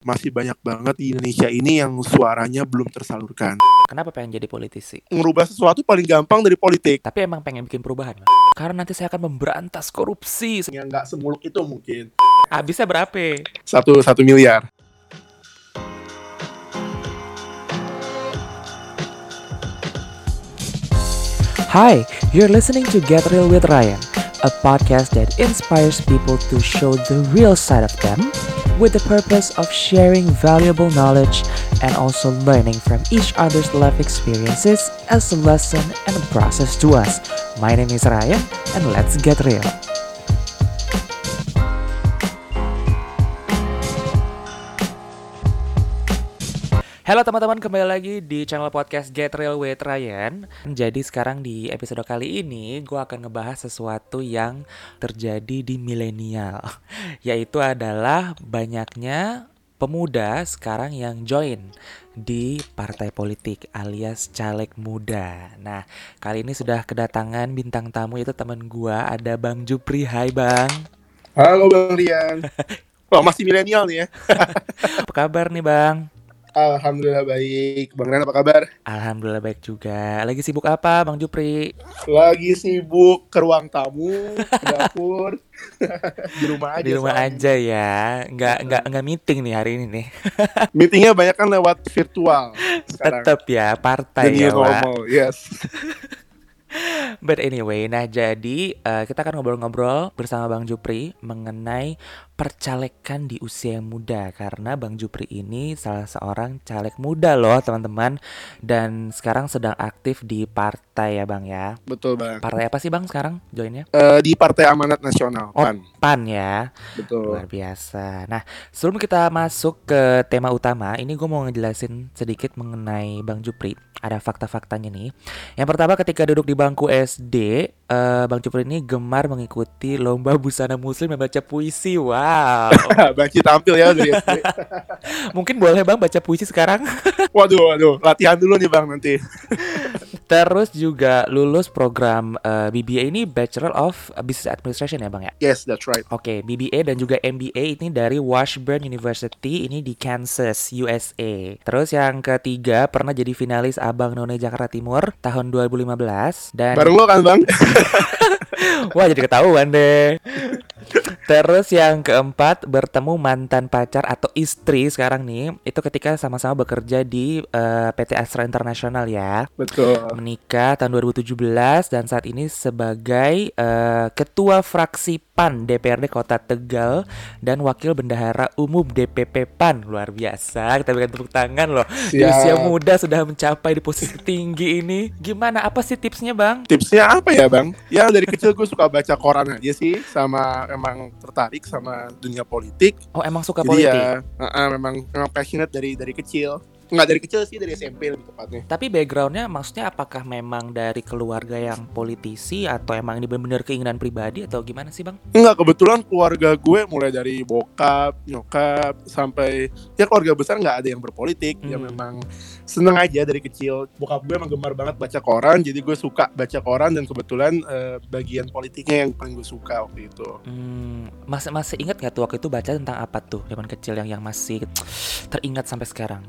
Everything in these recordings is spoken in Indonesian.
masih banyak banget di Indonesia ini yang suaranya belum tersalurkan. Kenapa pengen jadi politisi? Ngerubah sesuatu paling gampang dari politik. Tapi emang pengen bikin perubahan. Karena nanti saya akan memberantas korupsi. Yang nggak semuluk itu mungkin. Habisnya berapa? Satu, satu miliar. Hi, you're listening to Get Real with Ryan, a podcast that inspires people to show the real side of them with the purpose of sharing valuable knowledge and also learning from each other's life experiences as a lesson and a process to us. My name is Ryan, and let's get real. Halo teman-teman, kembali lagi di channel podcast Get Real with Ryan. Jadi sekarang di episode kali ini gue akan ngebahas sesuatu yang terjadi di milenial, yaitu adalah banyaknya pemuda sekarang yang join di partai politik alias caleg muda. Nah, kali ini sudah kedatangan bintang tamu itu teman gue ada Bang Jupri. Hai Bang. Halo Bang Rian. Wah masih milenial nih ya. Apa kabar nih Bang? Alhamdulillah baik. Bang Rian apa kabar? Alhamdulillah baik juga. Lagi sibuk apa Bang Jupri? Lagi sibuk ke ruang tamu, ke dapur. di rumah aja. Di rumah soalnya. aja ya. Nggak nggak nggak meeting nih hari ini nih. Meetingnya banyak kan lewat virtual sekarang. Tetap ya partai The new ya, normal, yes. But anyway, nah jadi eh, kita akan ngobrol-ngobrol bersama Bang Jupri mengenai percalekan di usia yang muda karena Bang Jupri ini salah seorang caleg muda loh teman-teman dan sekarang sedang aktif di partai ya Bang ya. Betul Bang. Partai apa sih Bang sekarang joinnya? Eh, di Partai Amanat Nasional, Oh. PAN. PAN ya. Betul. Luar biasa. Nah, sebelum kita masuk ke tema utama, ini gue mau ngejelasin sedikit mengenai Bang Jupri. Ada fakta-faktanya nih. Yang pertama, ketika duduk di bangku SD, eh, Bang Jupri ini gemar mengikuti lomba busana muslim dan baca puisi. Wow. Banci tampil ya dari SD. Mungkin boleh Bang baca puisi sekarang. Waduh, waduh. Latihan dulu nih Bang nanti. Terus juga lulus program eh, BBA ini Bachelor of Business Administration ya Bang ya? Yes, that's right. Oke, BBA dan juga MBA ini dari Washburn University ini di Kansas, USA. Terus yang ketiga pernah jadi finalis Abang None Jakarta Timur tahun 2015 dan Bareng lo kan Bang? wah jadi ketahuan deh. Terus yang keempat bertemu mantan pacar atau istri sekarang nih itu ketika sama-sama bekerja di eh, PT Astra International ya. Betul. menikah tahun 2017 dan saat ini sebagai eh, ketua fraksi PAN DPRD Kota Tegal dan wakil bendahara umum DPP PAN luar biasa kita berikan tepuk tangan loh. Di usia muda sudah mencapai di posisi tinggi ini. Gimana apa sih tipsnya bang? Tipsnya apa ya Bang? Ya dari kecil gue suka baca koran aja sih Sama emang tertarik sama dunia politik. Oh emang suka Jadi politik ya uh, uh, memang, memang passionate dari dari kecil Nggak dari kecil sih, dari SMP lebih tepatnya tapi backgroundnya maksudnya apakah memang dari keluarga yang politisi atau emang ini benar-benar keinginan pribadi atau gimana sih bang Enggak, kebetulan keluarga gue mulai dari bokap, nyokap, sampai ya keluarga besar nggak ada yang berpolitik. Ya Hmm. memang seneng aja dari kecil. Bokap gue emang gemar banget baca koran, jadi gue suka baca koran dan kebetulan eh, bagian politiknya yang paling gue suka waktu itu. Hmm, masih masih ingat nggak tuh waktu itu baca tentang apa tuh zaman kecil yang yang masih teringat sampai sekarang?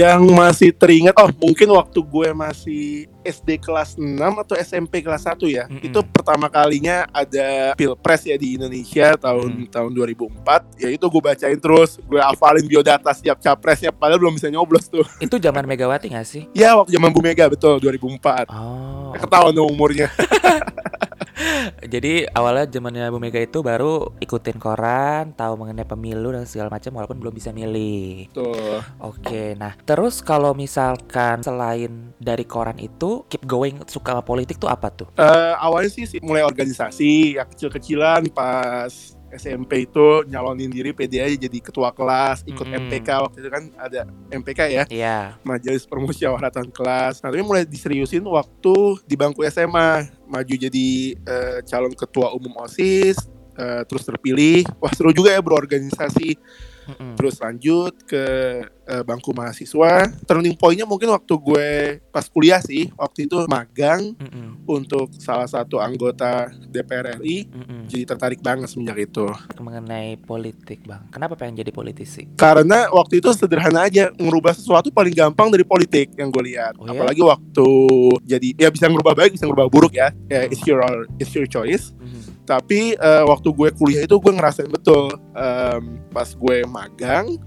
Yang masih teringat, oh mungkin waktu gue masih SD kelas 6 atau SMP kelas 1 ya. Mm-mm. Itu pertama kalinya ada Pilpres ya di Indonesia tahun tahun 2004. Ya itu gue bacain terus, gue hafalin biodata setiap capresnya padahal belum bisa nyoblos tuh. Itu zaman Megawati nggak sih? Ya waktu zaman Bu Mega betul 2004. Oh, Ketahuan umurnya. jadi awalnya zamannya Bu Mega itu baru ikutin koran, tahu mengenai pemilu dan segala macam walaupun belum bisa milih. Tuh. Oke, nah terus kalau misalkan selain dari koran itu keep going suka sama politik tuh apa tuh? Eh, awalnya sih sih mulai organisasi ya kecil-kecilan pas SMP itu nyalonin diri PD aja jadi ketua kelas, ikut Mm-mm. MPK waktu itu kan ada MPK ya, Iya. Majelis Permusyawaratan Kelas. Nah, tapi mulai diseriusin waktu di bangku SMA, maju jadi eh, calon ketua umum OSIS, eh, terus terpilih. Wah, seru juga ya berorganisasi. Mm-mm. terus lanjut ke eh, bangku mahasiswa turning pointnya mungkin waktu gue pas kuliah sih waktu itu magang Mm-mm. untuk salah satu anggota DPR RI Mm-mm. jadi tertarik banget semenjak itu mengenai politik bang kenapa pengen jadi politisi karena waktu itu sederhana aja ngerubah sesuatu paling gampang dari politik yang gue lihat Oh, ya? apalagi waktu jadi ya bisa ngerubah baik bisa ngerubah buruk ya ya it's your it's your choice Mhm. Tapi eh, waktu gue kuliah itu gue ngerasain betul em, pas gue magang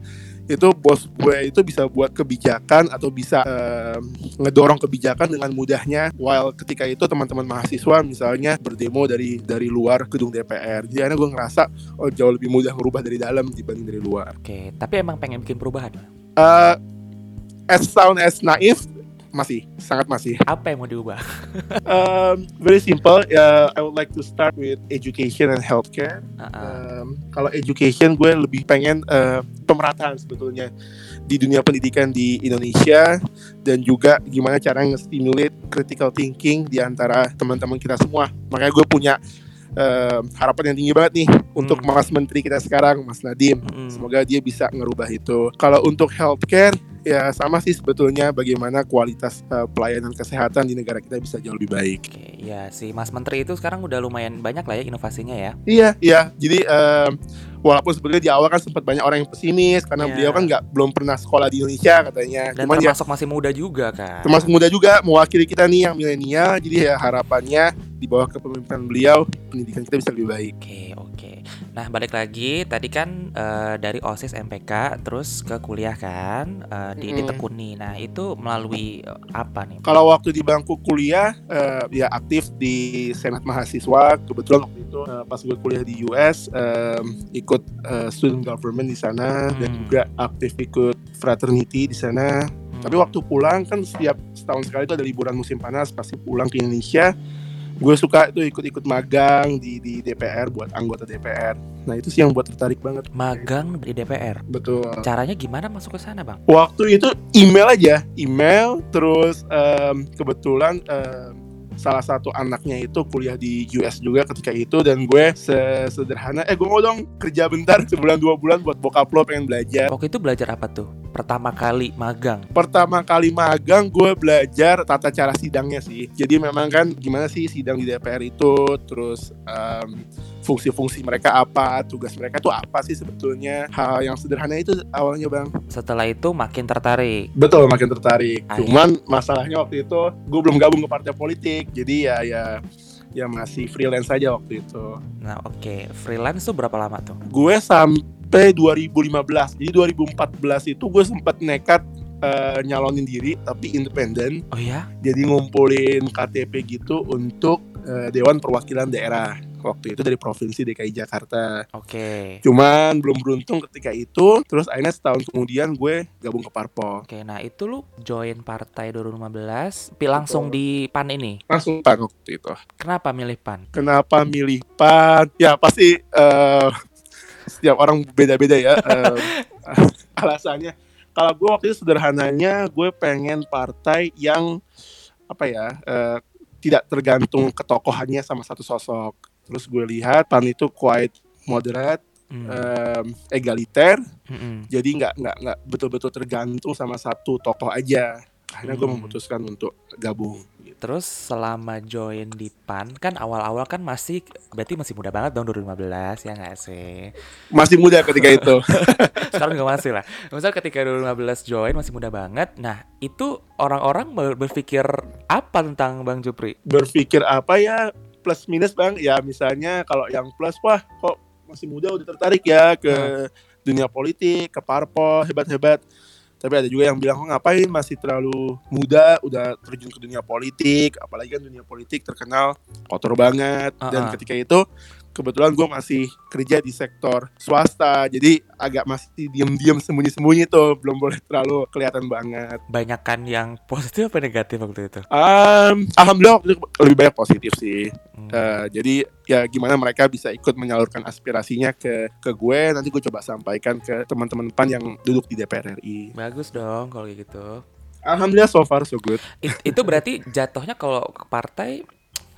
itu bos gue itu bisa buat kebijakan atau bisa em, ngedorong kebijakan dengan mudahnya. While ketika itu teman-teman mahasiswa misalnya berdemo dari dari luar gedung DPR jadi akhirnya gue ngerasa oh jauh lebih mudah ngerubah dari dalam dibanding dari luar. Oke tapi emang pengen bikin perubahan? Eh, as sound as naif masih sangat masih apa yang mau diubah um, very simple ya I would like to start with education and healthcare Ah-ah. Um, kalau education gue lebih pengen uh, pemerataan sebetulnya di dunia pendidikan di Indonesia dan juga gimana cara nge-stimulate critical thinking di antara teman-teman kita semua. Makanya gue punya um, harapan yang tinggi banget nih untuk Hmm. Mas Menteri kita sekarang, Mas Nadiem. Mm-mm. Semoga dia bisa ngerubah itu. Kalau untuk healthcare ya sama sih sebetulnya bagaimana kualitas uh, pelayanan kesehatan di negara kita bisa jauh lebih baik. Oke, ya si Mas Menteri itu sekarang udah lumayan banyak lah ya inovasinya ya. Iya, iya. Jadi em, walaupun sebenarnya di awal kan sempat banyak orang yang pesimis karena Iya. beliau kan nggak belum pernah sekolah di Indonesia katanya. Dan Cuman ya termasuk masih muda juga kan. termasuk muda juga mewakili kita nih yang milenial. Jadi ya harapannya di bawah kepemimpinan beliau pendidikan kita bisa lebih baik. Oke, oke. Nah, balik lagi tadi kan eh, dari OSIS MPK terus ke kuliah kan eh, di Mm-mm. ditekuni. Nah, itu melalui eh, apa nih? Kalau waktu di bangku kuliah eh, ya aktif di senat mahasiswa. Kebetulan waktu itu eh, pas gue kuliah di US em, ikut eh, student government di sana dan Hmm. juga aktif ikut fraternity di sana. Tapi waktu pulang kan setiap setahun sekali itu ada liburan musim panas pasti pulang ke Indonesia. Gue suka itu ikut-ikut magang di di DPR buat anggota DPR. Nah itu sih yang buat tertarik banget. magang di DPR. Betul. Caranya gimana masuk ke sana, Bang? Waktu itu email aja, email terus em, kebetulan em, salah satu anaknya itu kuliah di US juga ketika itu dan gue se- sederhana eh gue mau dong kerja bentar sebulan dua bulan buat bokap lo pengen belajar Waktu itu belajar apa tuh? Pertama kali magang. pertama kali magang gue belajar tata cara sidangnya sih. Jadi memang kan gimana sih sidang di DPR itu, terus em, fungsi-fungsi mereka apa, tugas mereka tuh apa sih sebetulnya. Hal yang sederhana itu awalnya bang. Setelah itu makin tertarik. Betul makin tertarik. Ah, Cuman masalahnya waktu itu gue belum gabung ke partai politik, jadi ya ya ya masih freelance aja waktu itu. Nah, oke. Freelance tuh berapa lama tuh? Gue sampai 2015. Jadi 2014 itu gue sempat nekat eh, nyalonin diri tapi independen. Oh ya? jadi ngumpulin KTP gitu untuk eh, Dewan Perwakilan Daerah waktu itu dari provinsi DKI Jakarta. Oke. Cuman belum beruntung ketika itu. Terus akhirnya setahun kemudian gue gabung ke Parpol. Oke, nah itu lu join partai 2015, pi langsung di PAN ini. Langsung PAN waktu itu. Kenapa milih PAN? Kenapa milih PAN? Ya pasti eh, setiap orang beda-beda ya eh, alasannya. Kalau gue waktu itu sederhananya gue pengen partai yang apa ya eh, tidak tergantung ketokohannya sama satu sosok. Terus gue lihat PAN itu quite moderate, Hmm. em, egaliter, Mm-mm. jadi nggak nggak nggak betul-betul tergantung sama satu tokoh aja. Akhirnya gue Hmm. memutuskan untuk gabung. Terus selama join di PAN kan awal-awal kan masih berarti masih muda banget dong 2015 ya nggak sih? Masih muda ketika itu. Sekarang juga masih lah. Misal ketika 2015 join masih muda banget. Nah itu orang-orang ber- berpikir apa tentang Bang Jupri? berpikir apa ya plus minus bang ya misalnya kalau yang plus wah kok masih muda udah tertarik ya ke dunia politik ke parpol hebat hebat tapi ada juga yang bilang kok ngapain masih terlalu muda udah terjun ke dunia politik apalagi kan dunia politik terkenal kotor banget dan Uh-uh. ketika itu kebetulan gue masih kerja di sektor swasta jadi agak masih diem-diem sembunyi-sembunyi tuh belum boleh terlalu kelihatan banget Banyakan yang positif apa negatif waktu itu? Um, alhamdulillah waktu itu lebih banyak positif sih. Hmm. Uh, jadi ya gimana mereka bisa ikut menyalurkan aspirasinya ke ke gue nanti gue coba sampaikan ke teman-teman PAN yang duduk di DPR RI. Bagus dong kalau gitu. Alhamdulillah so far so good. It- itu berarti jatuhnya kalau ke partai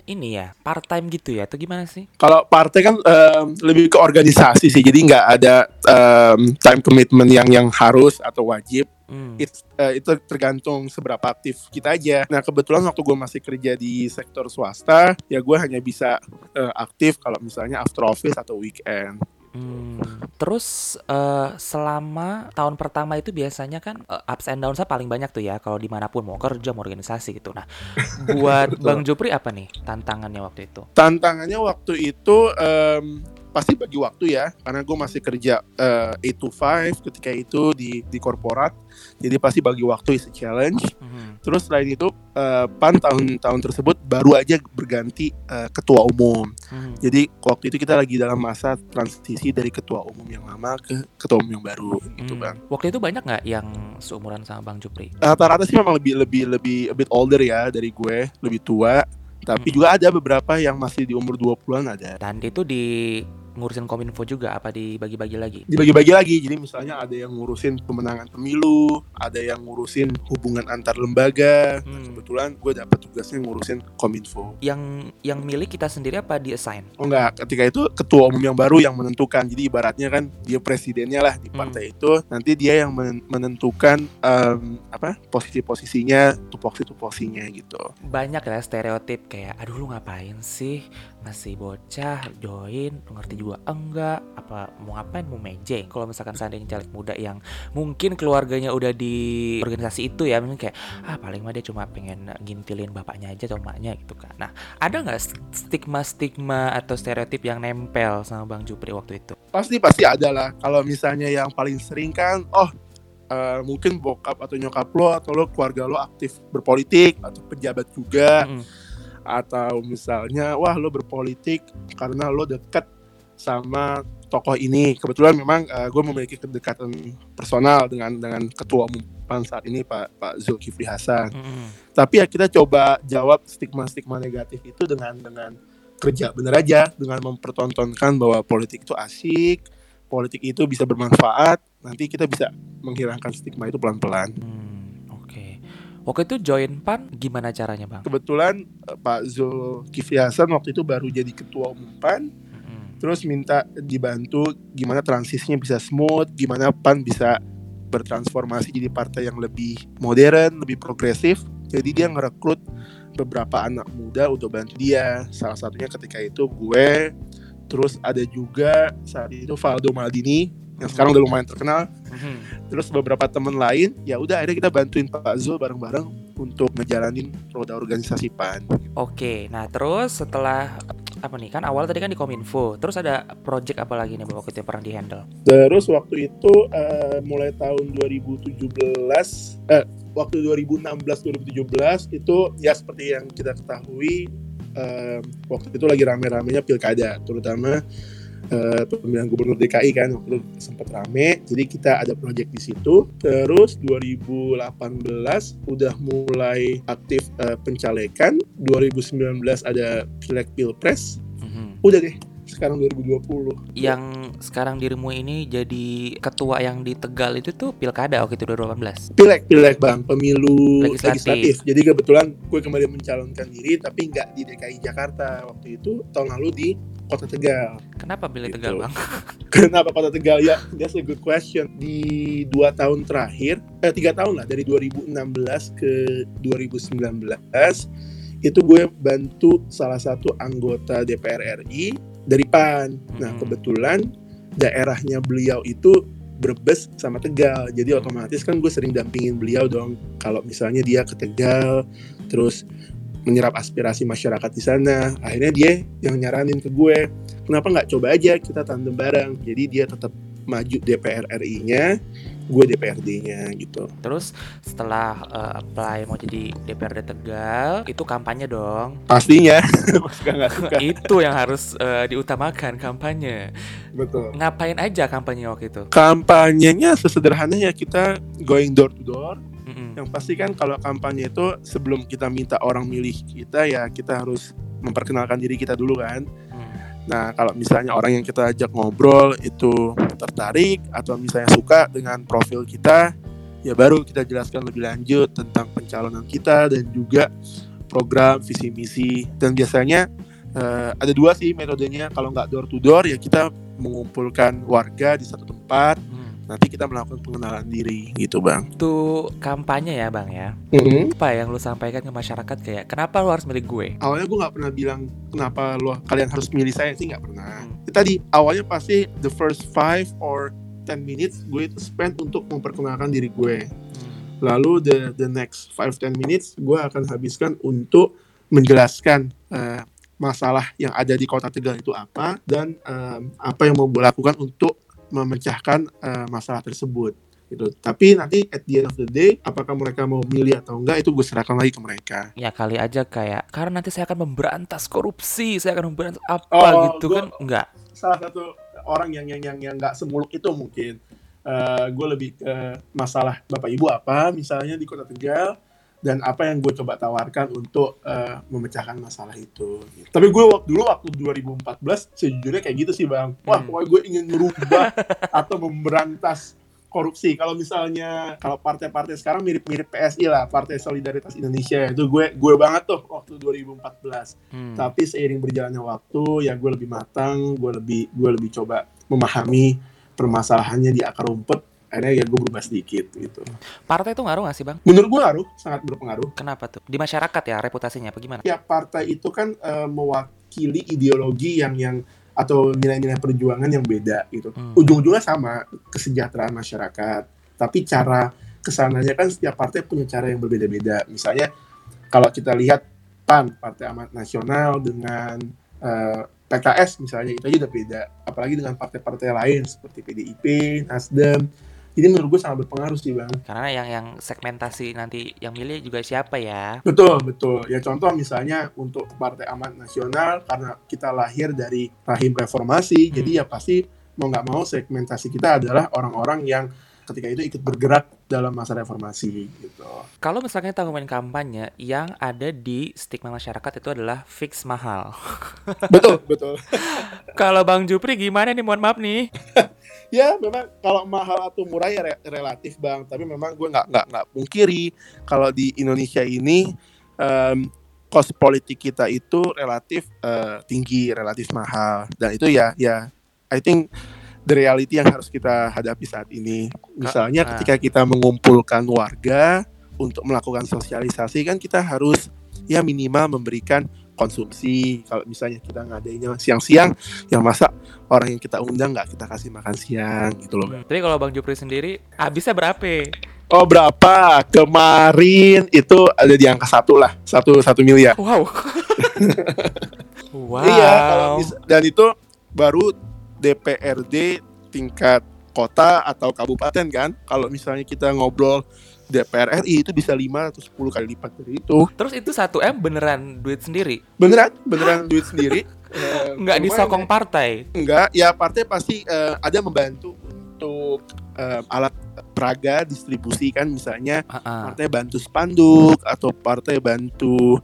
ini ya part time gitu ya atau gimana sih? Kalau partai kan em, lebih ke organisasi sih, jadi nggak ada em, time commitment yang yang harus atau wajib. Hmm. It's, eh, itu tergantung seberapa aktif kita aja. Nah kebetulan waktu gue masih kerja di sektor swasta, ya gue hanya bisa eh, aktif kalau misalnya after office atau weekend. Hmm, terus eh, selama tahun pertama itu biasanya kan eh, ups and downs paling banyak tuh ya kalau di mana pun mau kerja mau organisasi gitu. Nah, buat. Bang Jupri apa nih tantangannya waktu itu? Tantangannya waktu itu em, pasti bagi waktu ya, karena gue masih kerja eh, 8 to 5 ketika itu di di korporat, jadi pasti bagi waktu is a challenge. Mhm. Terus selain itu eh, PAN tahun-tahun tersebut baru aja berganti eh, ketua umum. Mhm. Jadi waktu itu kita lagi dalam masa transisi dari ketua umum yang lama ke ketua umum yang baru gitu Hmm. bang. Waktu itu banyak nggak yang seumuran sama Bang Jupri? Rata-rata sih memang lebih lebih lebih a bit older ya dari gue, lebih tua. Tapi Hmm. juga ada beberapa yang masih di umur 20-an ada. Dan itu di ngurusin kominfo juga apa dibagi-bagi lagi? Dibagi-bagi lagi. Jadi misalnya ada yang ngurusin pemenangan pemilu, ada yang ngurusin hubungan antar lembaga. Nah, Hmm. kebetulan gue dapat tugasnya ngurusin kominfo. Yang yang milih kita sendiri apa di assign? Oh enggak, ketika itu ketua umum yang baru yang menentukan. Jadi ibaratnya kan dia presidennya lah di Hmm. partai itu. Nanti dia yang men- menentukan em, apa posisi-posisinya, tupoksi-tupoksinya gitu. Banyak ya stereotip kayak aduh lu ngapain sih masih bocah join ngerti juga enggak? Apa mau ngapain? Mau mejeng kalau misalkan seandainya caleg muda yang mungkin keluarganya udah di organisasi itu ya mungkin kayak ah paling mah dia cuma pengen ngintilin bapaknya aja atau emaknya gitu kan. Nah ada nggak stigma stigma atau stereotip yang nempel sama bang Jupri waktu itu? Pasti pasti ada lah. Kalau misalnya yang paling sering kan, oh eh, mungkin bokap atau nyokap lo atau lo keluarga lo aktif berpolitik atau pejabat juga. Mm-mm. Atau misalnya wah lo berpolitik karena lo deket sama tokoh ini. Kebetulan memang gue memiliki kedekatan personal dengan dengan ketua umum PAN saat ini Pak Pak Zulkifli Hasan. Mm-mm. tapi ya kita coba jawab stigma stigma negatif itu dengan dengan kerja bener aja. Dengan mempertontonkan bahwa politik itu asik politik itu bisa bermanfaat. Nanti kita bisa menghilangkan stigma itu pelan pelan Hmm, oke waktu itu join pan gimana caranya bang kebetulan eh, Pak Zulkifli Hasan waktu itu baru jadi ketua umum PAN Mm-mm. terus minta dibantu gimana transisinya bisa smooth, gimana PAN bisa bertransformasi jadi partai yang lebih modern, lebih progresif. Jadi dia ngerekrut beberapa anak muda untuk bantu dia. Salah satunya ketika itu gue, terus ada juga saat itu Valdo Maldini yang sekarang udah lumayan terkenal. Mhm. Terus beberapa temen lain, ya udah akhirnya kita bantuin Pak Zul bareng-bareng untuk ngejalanin roda organisasi PAN. Oke, nah terus setelah apa nih kan awal tadi kan di Kominfo, terus ada project apa lagi nih waktu itu yang pernah di handle? Terus waktu itu eh, mulai tahun 2017 eh waktu 2016 2017 itu ya seperti yang kita ketahui eh, waktu itu lagi rame-ramenya pilkada terutama eh, pemilihan gubernur DKI kan waktu itu sempat rame. Jadi kita ada project di situ. Terus 2018 udah mulai aktif eh, pencalekan. 2019 ada pilek pilpres. Mhm. udah deh sekarang 2020 Yang sekarang dirimu ini jadi ketua yang di Tegal itu tuh pilkada waktu itu 2018. Pilek, pilek bang, pemilu Legislatif. legislatif. Jadi kebetulan gue kembali mencalonkan diri, tapi nggak di DKI Jakarta waktu itu tahun lalu di Kota Tegal. Kenapa pilih Gitu. Tegal bang? Kenapa Kota Tegal ya? That's a good question. Di dua tahun terakhir, eh tiga tahun lah dari 2016 ke 2019 itu gue bantu salah satu anggota DPR RI dari PAN. Nah Hmm. kebetulan daerahnya beliau itu Brebes sama Tegal. Jadi otomatis kan gue sering dampingin beliau dong. Kalau misalnya dia ke Tegal, terus menyerap aspirasi masyarakat di sana. Akhirnya dia yang nyaranin ke gue, kenapa nggak coba aja kita tandem bareng. Jadi dia tetap maju DPR RI-nya, gue DPRD-nya gitu. Terus setelah eh, apply mau jadi DPRD Tegal, itu kampanye dong. Pastinya, suka nggak suka. itu yang harus eh, diutamakan kampanye. Betul. Ngapain aja kampanye waktu itu? Kampanyenya sesederhananya kita going door to door. Mm-mm. Yang pasti kan kalau kampanye itu sebelum kita minta orang milih kita ya kita harus memperkenalkan diri kita dulu kan. Hmm. Nah, kalau misalnya orang yang kita ajak ngobrol itu tertarik atau misalnya suka dengan profil kita, ya baru kita jelaskan lebih lanjut tentang pencalonan kita dan juga program visi misi dan biasanya uh, ada dua sih metodenya kalau nggak door to door ya kita mengumpulkan warga di satu tempat. Nanti kita melakukan pengenalan diri gitu bang itu kampanye ya bang ya mm-hmm. apa yang lu sampaikan ke masyarakat kayak kenapa lu harus milih gue awalnya gue nggak pernah bilang kenapa lu kalian harus milih saya sih nggak pernah hmm. tadi awalnya pasti the first five or ten minutes gue itu spend untuk memperkenalkan diri gue hmm. lalu the the next five ten minutes gue akan habiskan untuk menjelaskan uh, masalah yang ada di kota Tegal itu apa dan um, apa yang mau gue lakukan untuk memecahkan uh, masalah tersebut gitu. Tapi nanti at the end of the day, apakah mereka mau milih atau enggak itu gue serahkan lagi ke mereka. Ya kali aja kayak karena nanti saya akan memberantas korupsi, saya akan memberantas apa oh, gitu kan enggak. Salah satu orang yang yang yang yang enggak semuluk itu mungkin. Uh, gue lebih ke masalah bapak ibu apa misalnya di kota Tegal dan apa yang gue coba tawarkan untuk uh, memecahkan masalah itu. Gitu. Tapi gue waktu dulu waktu 2014 sejujurnya kayak gitu sih bang. Wah hmm. pokoknya gue ingin merubah atau memberantas korupsi. Kalau misalnya kalau partai-partai sekarang mirip-mirip PSI lah, Partai Solidaritas Indonesia itu gue gue banget tuh waktu 2014. Hmm. Tapi seiring berjalannya waktu ya gue lebih matang, gue lebih gue lebih coba memahami permasalahannya di akar rumput akhirnya ya gue berubah sedikit gitu. Partai itu ngaruh gak sih bang? Menurut gue ngaruh, sangat berpengaruh. Kenapa tuh? Di masyarakat ya reputasinya apa gimana? Ya partai itu kan uh, mewakili ideologi yang yang atau nilai-nilai perjuangan yang beda gitu. Hmm. Ujung-ujungnya sama kesejahteraan masyarakat, tapi cara ke sananya kan setiap partai punya cara yang berbeda-beda. Misalnya kalau kita lihat PAN Partai Amat Nasional dengan uh, eh, PKS misalnya itu aja udah beda. Apalagi dengan partai-partai lain seperti PDIP, Nasdem jadi menurut gue sangat berpengaruh sih bang. Karena yang yang segmentasi nanti yang milih juga siapa ya? Betul betul. Ya contoh misalnya untuk Partai Amat Nasional karena kita lahir dari rahim reformasi, hmm. jadi ya pasti mau nggak mau segmentasi kita adalah orang-orang yang ketika itu ikut bergerak dalam masa reformasi gitu. Kalau misalnya tanggungan kampanye yang ada di stigma masyarakat itu adalah fix mahal. betul, betul. Kalau Bang Jupri gimana nih? Mohon maaf nih. ya memang kalau mahal atau murah ya re relatif bang. Tapi memang gue nggak nggak nggak pungkiri kalau di Indonesia ini um, cost politik kita itu relatif uh, tinggi, relatif mahal. Dan itu ya ya I think the reality yang harus kita hadapi saat ini. Misalnya nah. ketika kita mengumpulkan warga untuk melakukan sosialisasi kan kita harus ya minimal memberikan konsumsi. Kalau misalnya kita ngadainnya siang-siang, yang masa orang yang kita undang nggak kita kasih makan siang gitu loh. Tapi kalau Bang Jupri sendiri habisnya berapa? Oh berapa? Kemarin itu ada di angka satu lah, satu satu miliar. Wow. wow. Iya, kalau dan itu baru DPRD tingkat kota atau kabupaten kan. Kalau misalnya kita ngobrol DPR RI itu bisa 5 atau 10 kali lipat dari itu. Terus itu 1 M beneran duit sendiri? Beneran, beneran duit sendiri. uh, Nggak disokong partai? Enggak, ya partai pasti uh, ada membantu untuk uh, alat peraga distribusi kan misalnya uh -uh. partai bantu spanduk atau partai bantu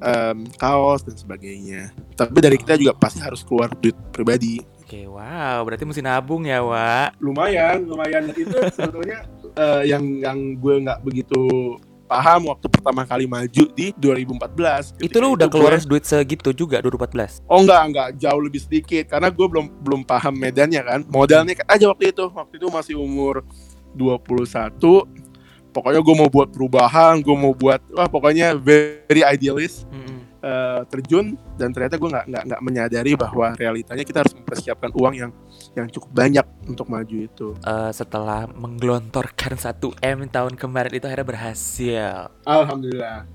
um, kaos dan sebagainya. Tapi dari kita juga pasti harus keluar duit pribadi. Oke, wow, berarti mesti nabung ya, Wak. Lumayan, lumayan. Itu sebetulnya uh, yang yang gue nggak begitu paham waktu pertama kali maju di 2014. Itu lo udah keluar gue, duit segitu juga 2014? Oh enggak, enggak, jauh lebih sedikit karena gue belum belum paham medannya kan. Modalnya kan aja waktu itu. Waktu itu masih umur 21 pokoknya gue mau buat perubahan gue mau buat wah pokoknya very idealist -hmm uh, terjun dan ternyata gue nggak nggak nggak menyadari bahwa realitanya kita harus mempersiapkan uang yang yang cukup banyak untuk maju itu. Uh, setelah menggelontorkan satu m tahun kemarin itu akhirnya berhasil. Alhamdulillah.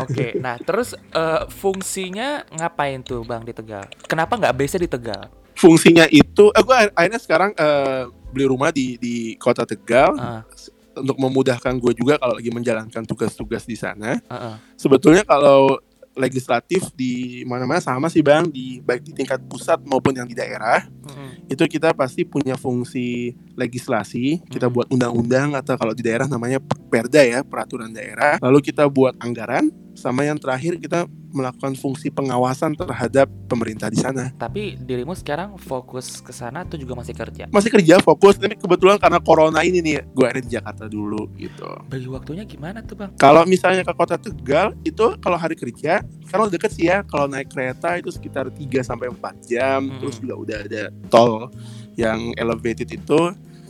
Oke, okay, nah terus uh, fungsinya ngapain tuh bang di Tegal? Kenapa nggak biasa di Tegal? Fungsinya itu, eh, gue akhirnya sekarang uh, beli rumah di di kota Tegal. Uh untuk memudahkan gue juga kalau lagi menjalankan tugas-tugas di sana. Uh -uh. Sebetulnya kalau legislatif di mana-mana sama sih bang di baik di tingkat pusat maupun yang di daerah mm-hmm. itu kita pasti punya fungsi legislasi kita mm-hmm. buat undang-undang atau kalau di daerah namanya perda ya peraturan daerah lalu kita buat anggaran sama yang terakhir kita melakukan fungsi pengawasan terhadap pemerintah di sana. Tapi dirimu sekarang fokus ke sana atau juga masih kerja? Masih kerja fokus, tapi kebetulan karena corona ini nih, gue ada di Jakarta dulu gitu. Bagi waktunya gimana tuh bang? Kalau misalnya ke kota Tegal itu kalau hari kerja, karena deket sih ya, kalau naik kereta itu sekitar 3 sampai 4 jam, Hmm. terus juga udah ada tol yang elevated itu.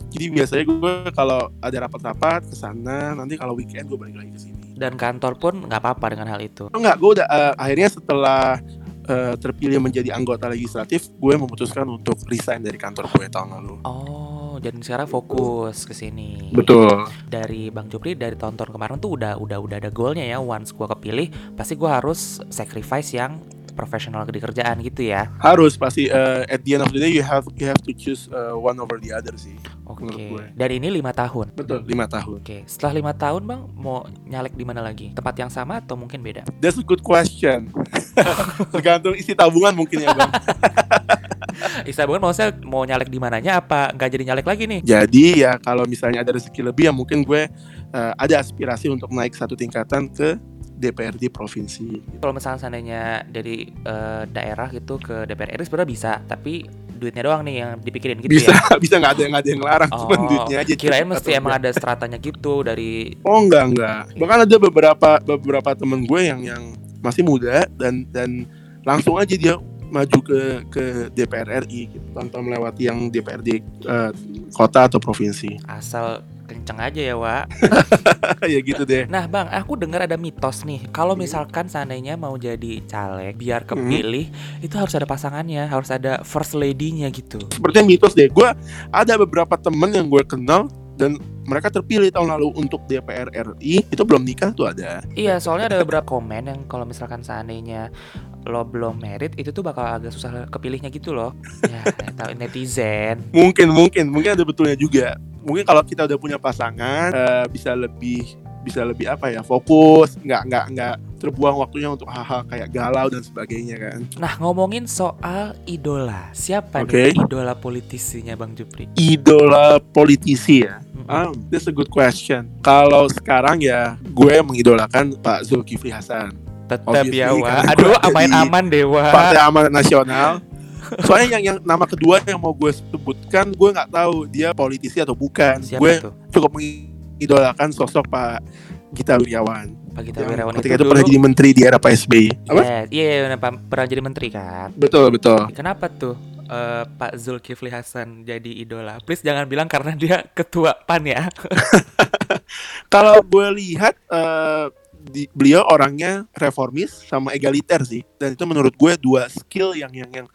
Jadi biasanya gue kalau ada rapat-rapat ke sana, nanti kalau weekend gue balik lagi ke sini. Dan kantor pun nggak apa-apa dengan hal itu. Oh, enggak, gue udah eh, akhirnya setelah eh, terpilih menjadi anggota legislatif, gue memutuskan untuk resign dari kantor gue tahun lalu. Oh, jadi sekarang fokus ke sini. Betul. Dari Bang Jupri dari tahun-tahun kemarin tuh udah udah udah ada goalnya ya. Once gua kepilih, pasti gua harus sacrifice yang profesional di kerjaan gitu ya. Harus pasti eh, at the end of the day you have you have to choose eh, one over the other sih. Oke. Gue. Dan ini lima tahun. Betul, lima tahun. Oke. Setelah lima tahun bang, mau nyalek di mana lagi? Tempat yang sama atau mungkin beda? That's a good question. Tergantung isi tabungan mungkin ya bang. Isabel maksudnya mau nyalek di mananya apa nggak jadi nyalek lagi nih? Jadi ya kalau misalnya ada rezeki lebih ya mungkin gue eh, ada aspirasi untuk naik satu tingkatan ke DPRD provinsi. Kalau misalnya seandainya dari eh, daerah gitu ke DPR RI sebenarnya bisa, tapi duitnya doang nih yang dipikirin gitu Bisa ya. bisa nggak ada yang nggak ada yang larang, Oh, cuma duitnya aja. kirain mesti emang ada stratanya gitu dari Oh enggak enggak. Bahkan ada beberapa beberapa temen gue yang yang masih muda dan dan langsung aja dia maju ke ke DPR RI gitu, tanpa melewati yang DPRD eh, kota atau provinsi. asal kenceng aja ya, Wak. ya gitu deh. Nah, Bang, aku dengar ada mitos nih. Kalau misalkan seandainya mau jadi caleg biar kepilih, itu harus ada pasangannya, harus ada first lady-nya gitu. Sepertinya mitos deh. Gue ada beberapa temen yang gue kenal dan mereka terpilih tahun lalu untuk DPR RI itu belum nikah tuh ada. Iya, soalnya ada beberapa komen yang kalau misalkan seandainya lo belum merit itu tuh bakal agak susah kepilihnya gitu loh. Ya, tahu netizen. Mungkin mungkin mungkin ada betulnya juga. Mungkin kalau kita udah punya pasangan eh, bisa lebih bisa lebih apa ya fokus nggak nggak nggak terbuang waktunya untuk hal-hal kayak galau dan sebagainya kan Nah, ngomongin soal idola. Siapa Oke. nih idola politisinya Bang Jupri? idola politisi ya Mm-mm. Ah, that's a good question. Kalau sekarang ya gue mengidolakan Pak Zulkifli Hasan, Tetap obviously, ya, Wak. karena Aduh, di aman-aman dewa. Partai Amanat Nasional. Soalnya yang yang nama kedua yang mau gue sebutkan, gue nggak tahu dia politisi atau bukan. Siapa gue tuh? cukup mengidolakan sosok Pak Gita Wirjawan. Pak Gita Yang Wirawan ketika itu itu pernah jadi menteri di era Pak SBY. Apa? Iya, iya, iya, Pak- pernah jadi menteri kan. Betul betul. Kenapa tuh eh, Pak Zulkifli Hasan jadi idola? Please jangan bilang karena dia ketua PAN ya. Kalau gue lihat eh, di, beliau orangnya reformis sama egaliter sih, dan itu menurut gue dua skill yang yang yang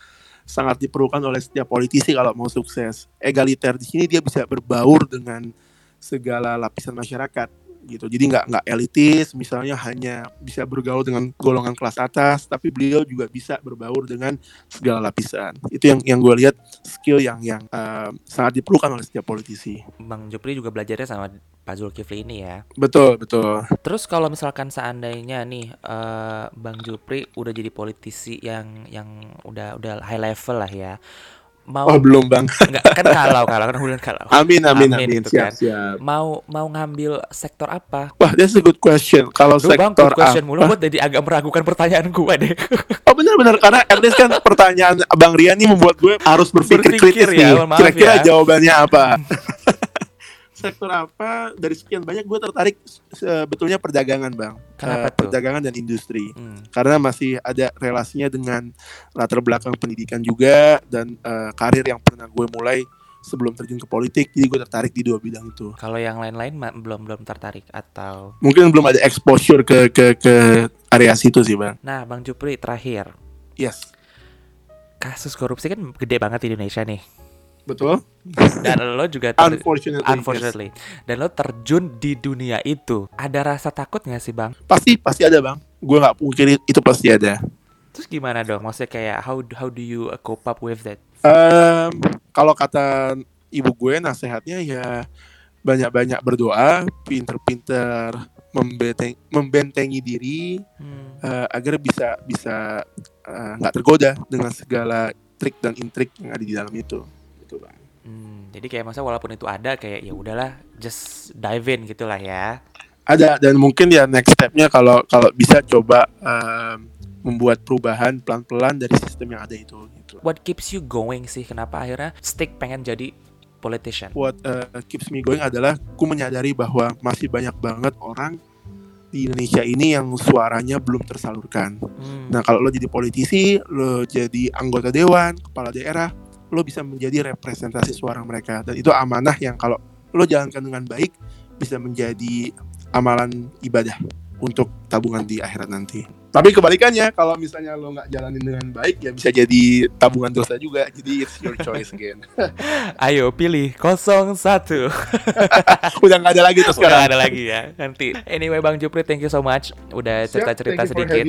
sangat diperlukan oleh setiap politisi kalau mau sukses. Egaliter di sini dia bisa berbaur dengan segala lapisan masyarakat gitu. Jadi nggak nggak elitis, misalnya hanya bisa bergaul dengan golongan kelas atas, tapi beliau juga bisa berbaur dengan segala lapisan. Itu yang yang gue lihat skill yang yang eh, sangat diperlukan oleh setiap politisi. Bang Jupri juga belajarnya sama Pak Zulkifli ini ya. Betul betul. Terus kalau misalkan seandainya nih eh, Bang Jupri udah jadi politisi yang yang udah udah high level lah ya. Mau Oh belum bang. enggak kan kalau kalau kan bulan kalau. Amin amin Amin, amin. gitu Siap kan. siap. Mau mau ngambil sektor apa? Wah, that's a good question. Kalau Duh bang, sektor good question mulu apa? buat jadi agak meragukan pertanyaan gua deh. Oh benar-benar karena at least kan pertanyaan Bang Rian ini membuat gue harus berpikir Berpikir kritis ya, nih. Kira-kira ya. jawabannya apa? sektor apa? Dari sekian banyak gue tertarik sebetulnya perdagangan, Bang. Kenapa tuh? Perdagangan dan industri. Hmm. Karena masih ada relasinya dengan latar belakang pendidikan juga dan eh, karir yang pernah gue mulai sebelum terjun ke politik. Jadi gue tertarik di dua bidang itu. Kalau yang lain-lain belum belum tertarik atau Mungkin belum ada exposure ke ke ke area situ sih, Bang. Nah, Bang Jupri terakhir. Yes. Kasus korupsi kan gede banget di Indonesia nih. Betul. Dan lo juga ter- Unfortunately. yes. unfortunately. Dan lo terjun di dunia itu. Ada rasa takut gak sih, Bang? Pasti pasti ada bang. Gue nggak mungkin itu pasti ada. Terus gimana dong? Maksudnya kayak how how do you uh, cope up with that? Em, kalau kata ibu gue nasehatnya ya banyak-banyak berdoa, pinter-pinter membenteng, membentengi diri Hmm. eh, agar bisa bisa eh, nggak tergoda dengan segala trik dan intrik yang ada di dalam itu. Gitu bang. Hmm, jadi kayak masa walaupun itu ada kayak ya udahlah just dive in gitulah ya. Ada dan mungkin ya next stepnya kalau kalau bisa coba em, membuat perubahan pelan-pelan dari sistem yang ada itu. Gitu. What keeps you going sih? Kenapa akhirnya stick pengen jadi politician? What uh, keeps me going adalah ku menyadari bahwa masih banyak banget orang di Indonesia ini yang suaranya belum tersalurkan. Hmm. Nah kalau lo jadi politisi, lo jadi anggota dewan, kepala daerah, lo bisa menjadi representasi suara mereka. Dan itu amanah yang kalau lo jalankan dengan baik bisa menjadi amalan ibadah untuk tabungan di akhirat nanti. Tapi kebalikannya, kalau misalnya lo nggak jalanin dengan baik, ya bisa jadi tabungan dosa juga. Jadi it's your choice again. Ayo pilih 01 Udah nggak ada lagi tuh sekarang. Udah ada lagi ya nanti. Anyway Bang Jupri, thank you so much. Udah cerita-cerita sedikit.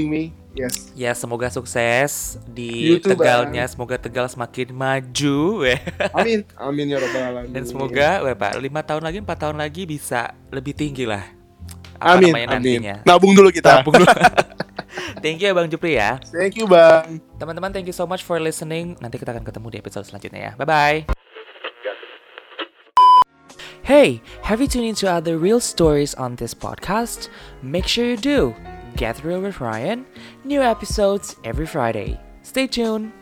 Yes. Ya semoga sukses di YouTube, Tegalnya. Bang. Semoga Tegal semakin maju. amin, amin ya robbal alamin. Dan semoga, weh Pak, lima tahun lagi, empat tahun lagi bisa lebih tinggi lah. Amin, amin. Nantinya. Nabung dulu kita. Nabung dulu. thank you ya Bang Jupri ya. Thank you Bang. Teman-teman thank you so much for listening. Nanti kita akan ketemu di episode selanjutnya ya. Bye bye. Hey, have you tuned into other real stories on this podcast? Make sure you do. Get Real with Ryan. New episodes every Friday. Stay tuned.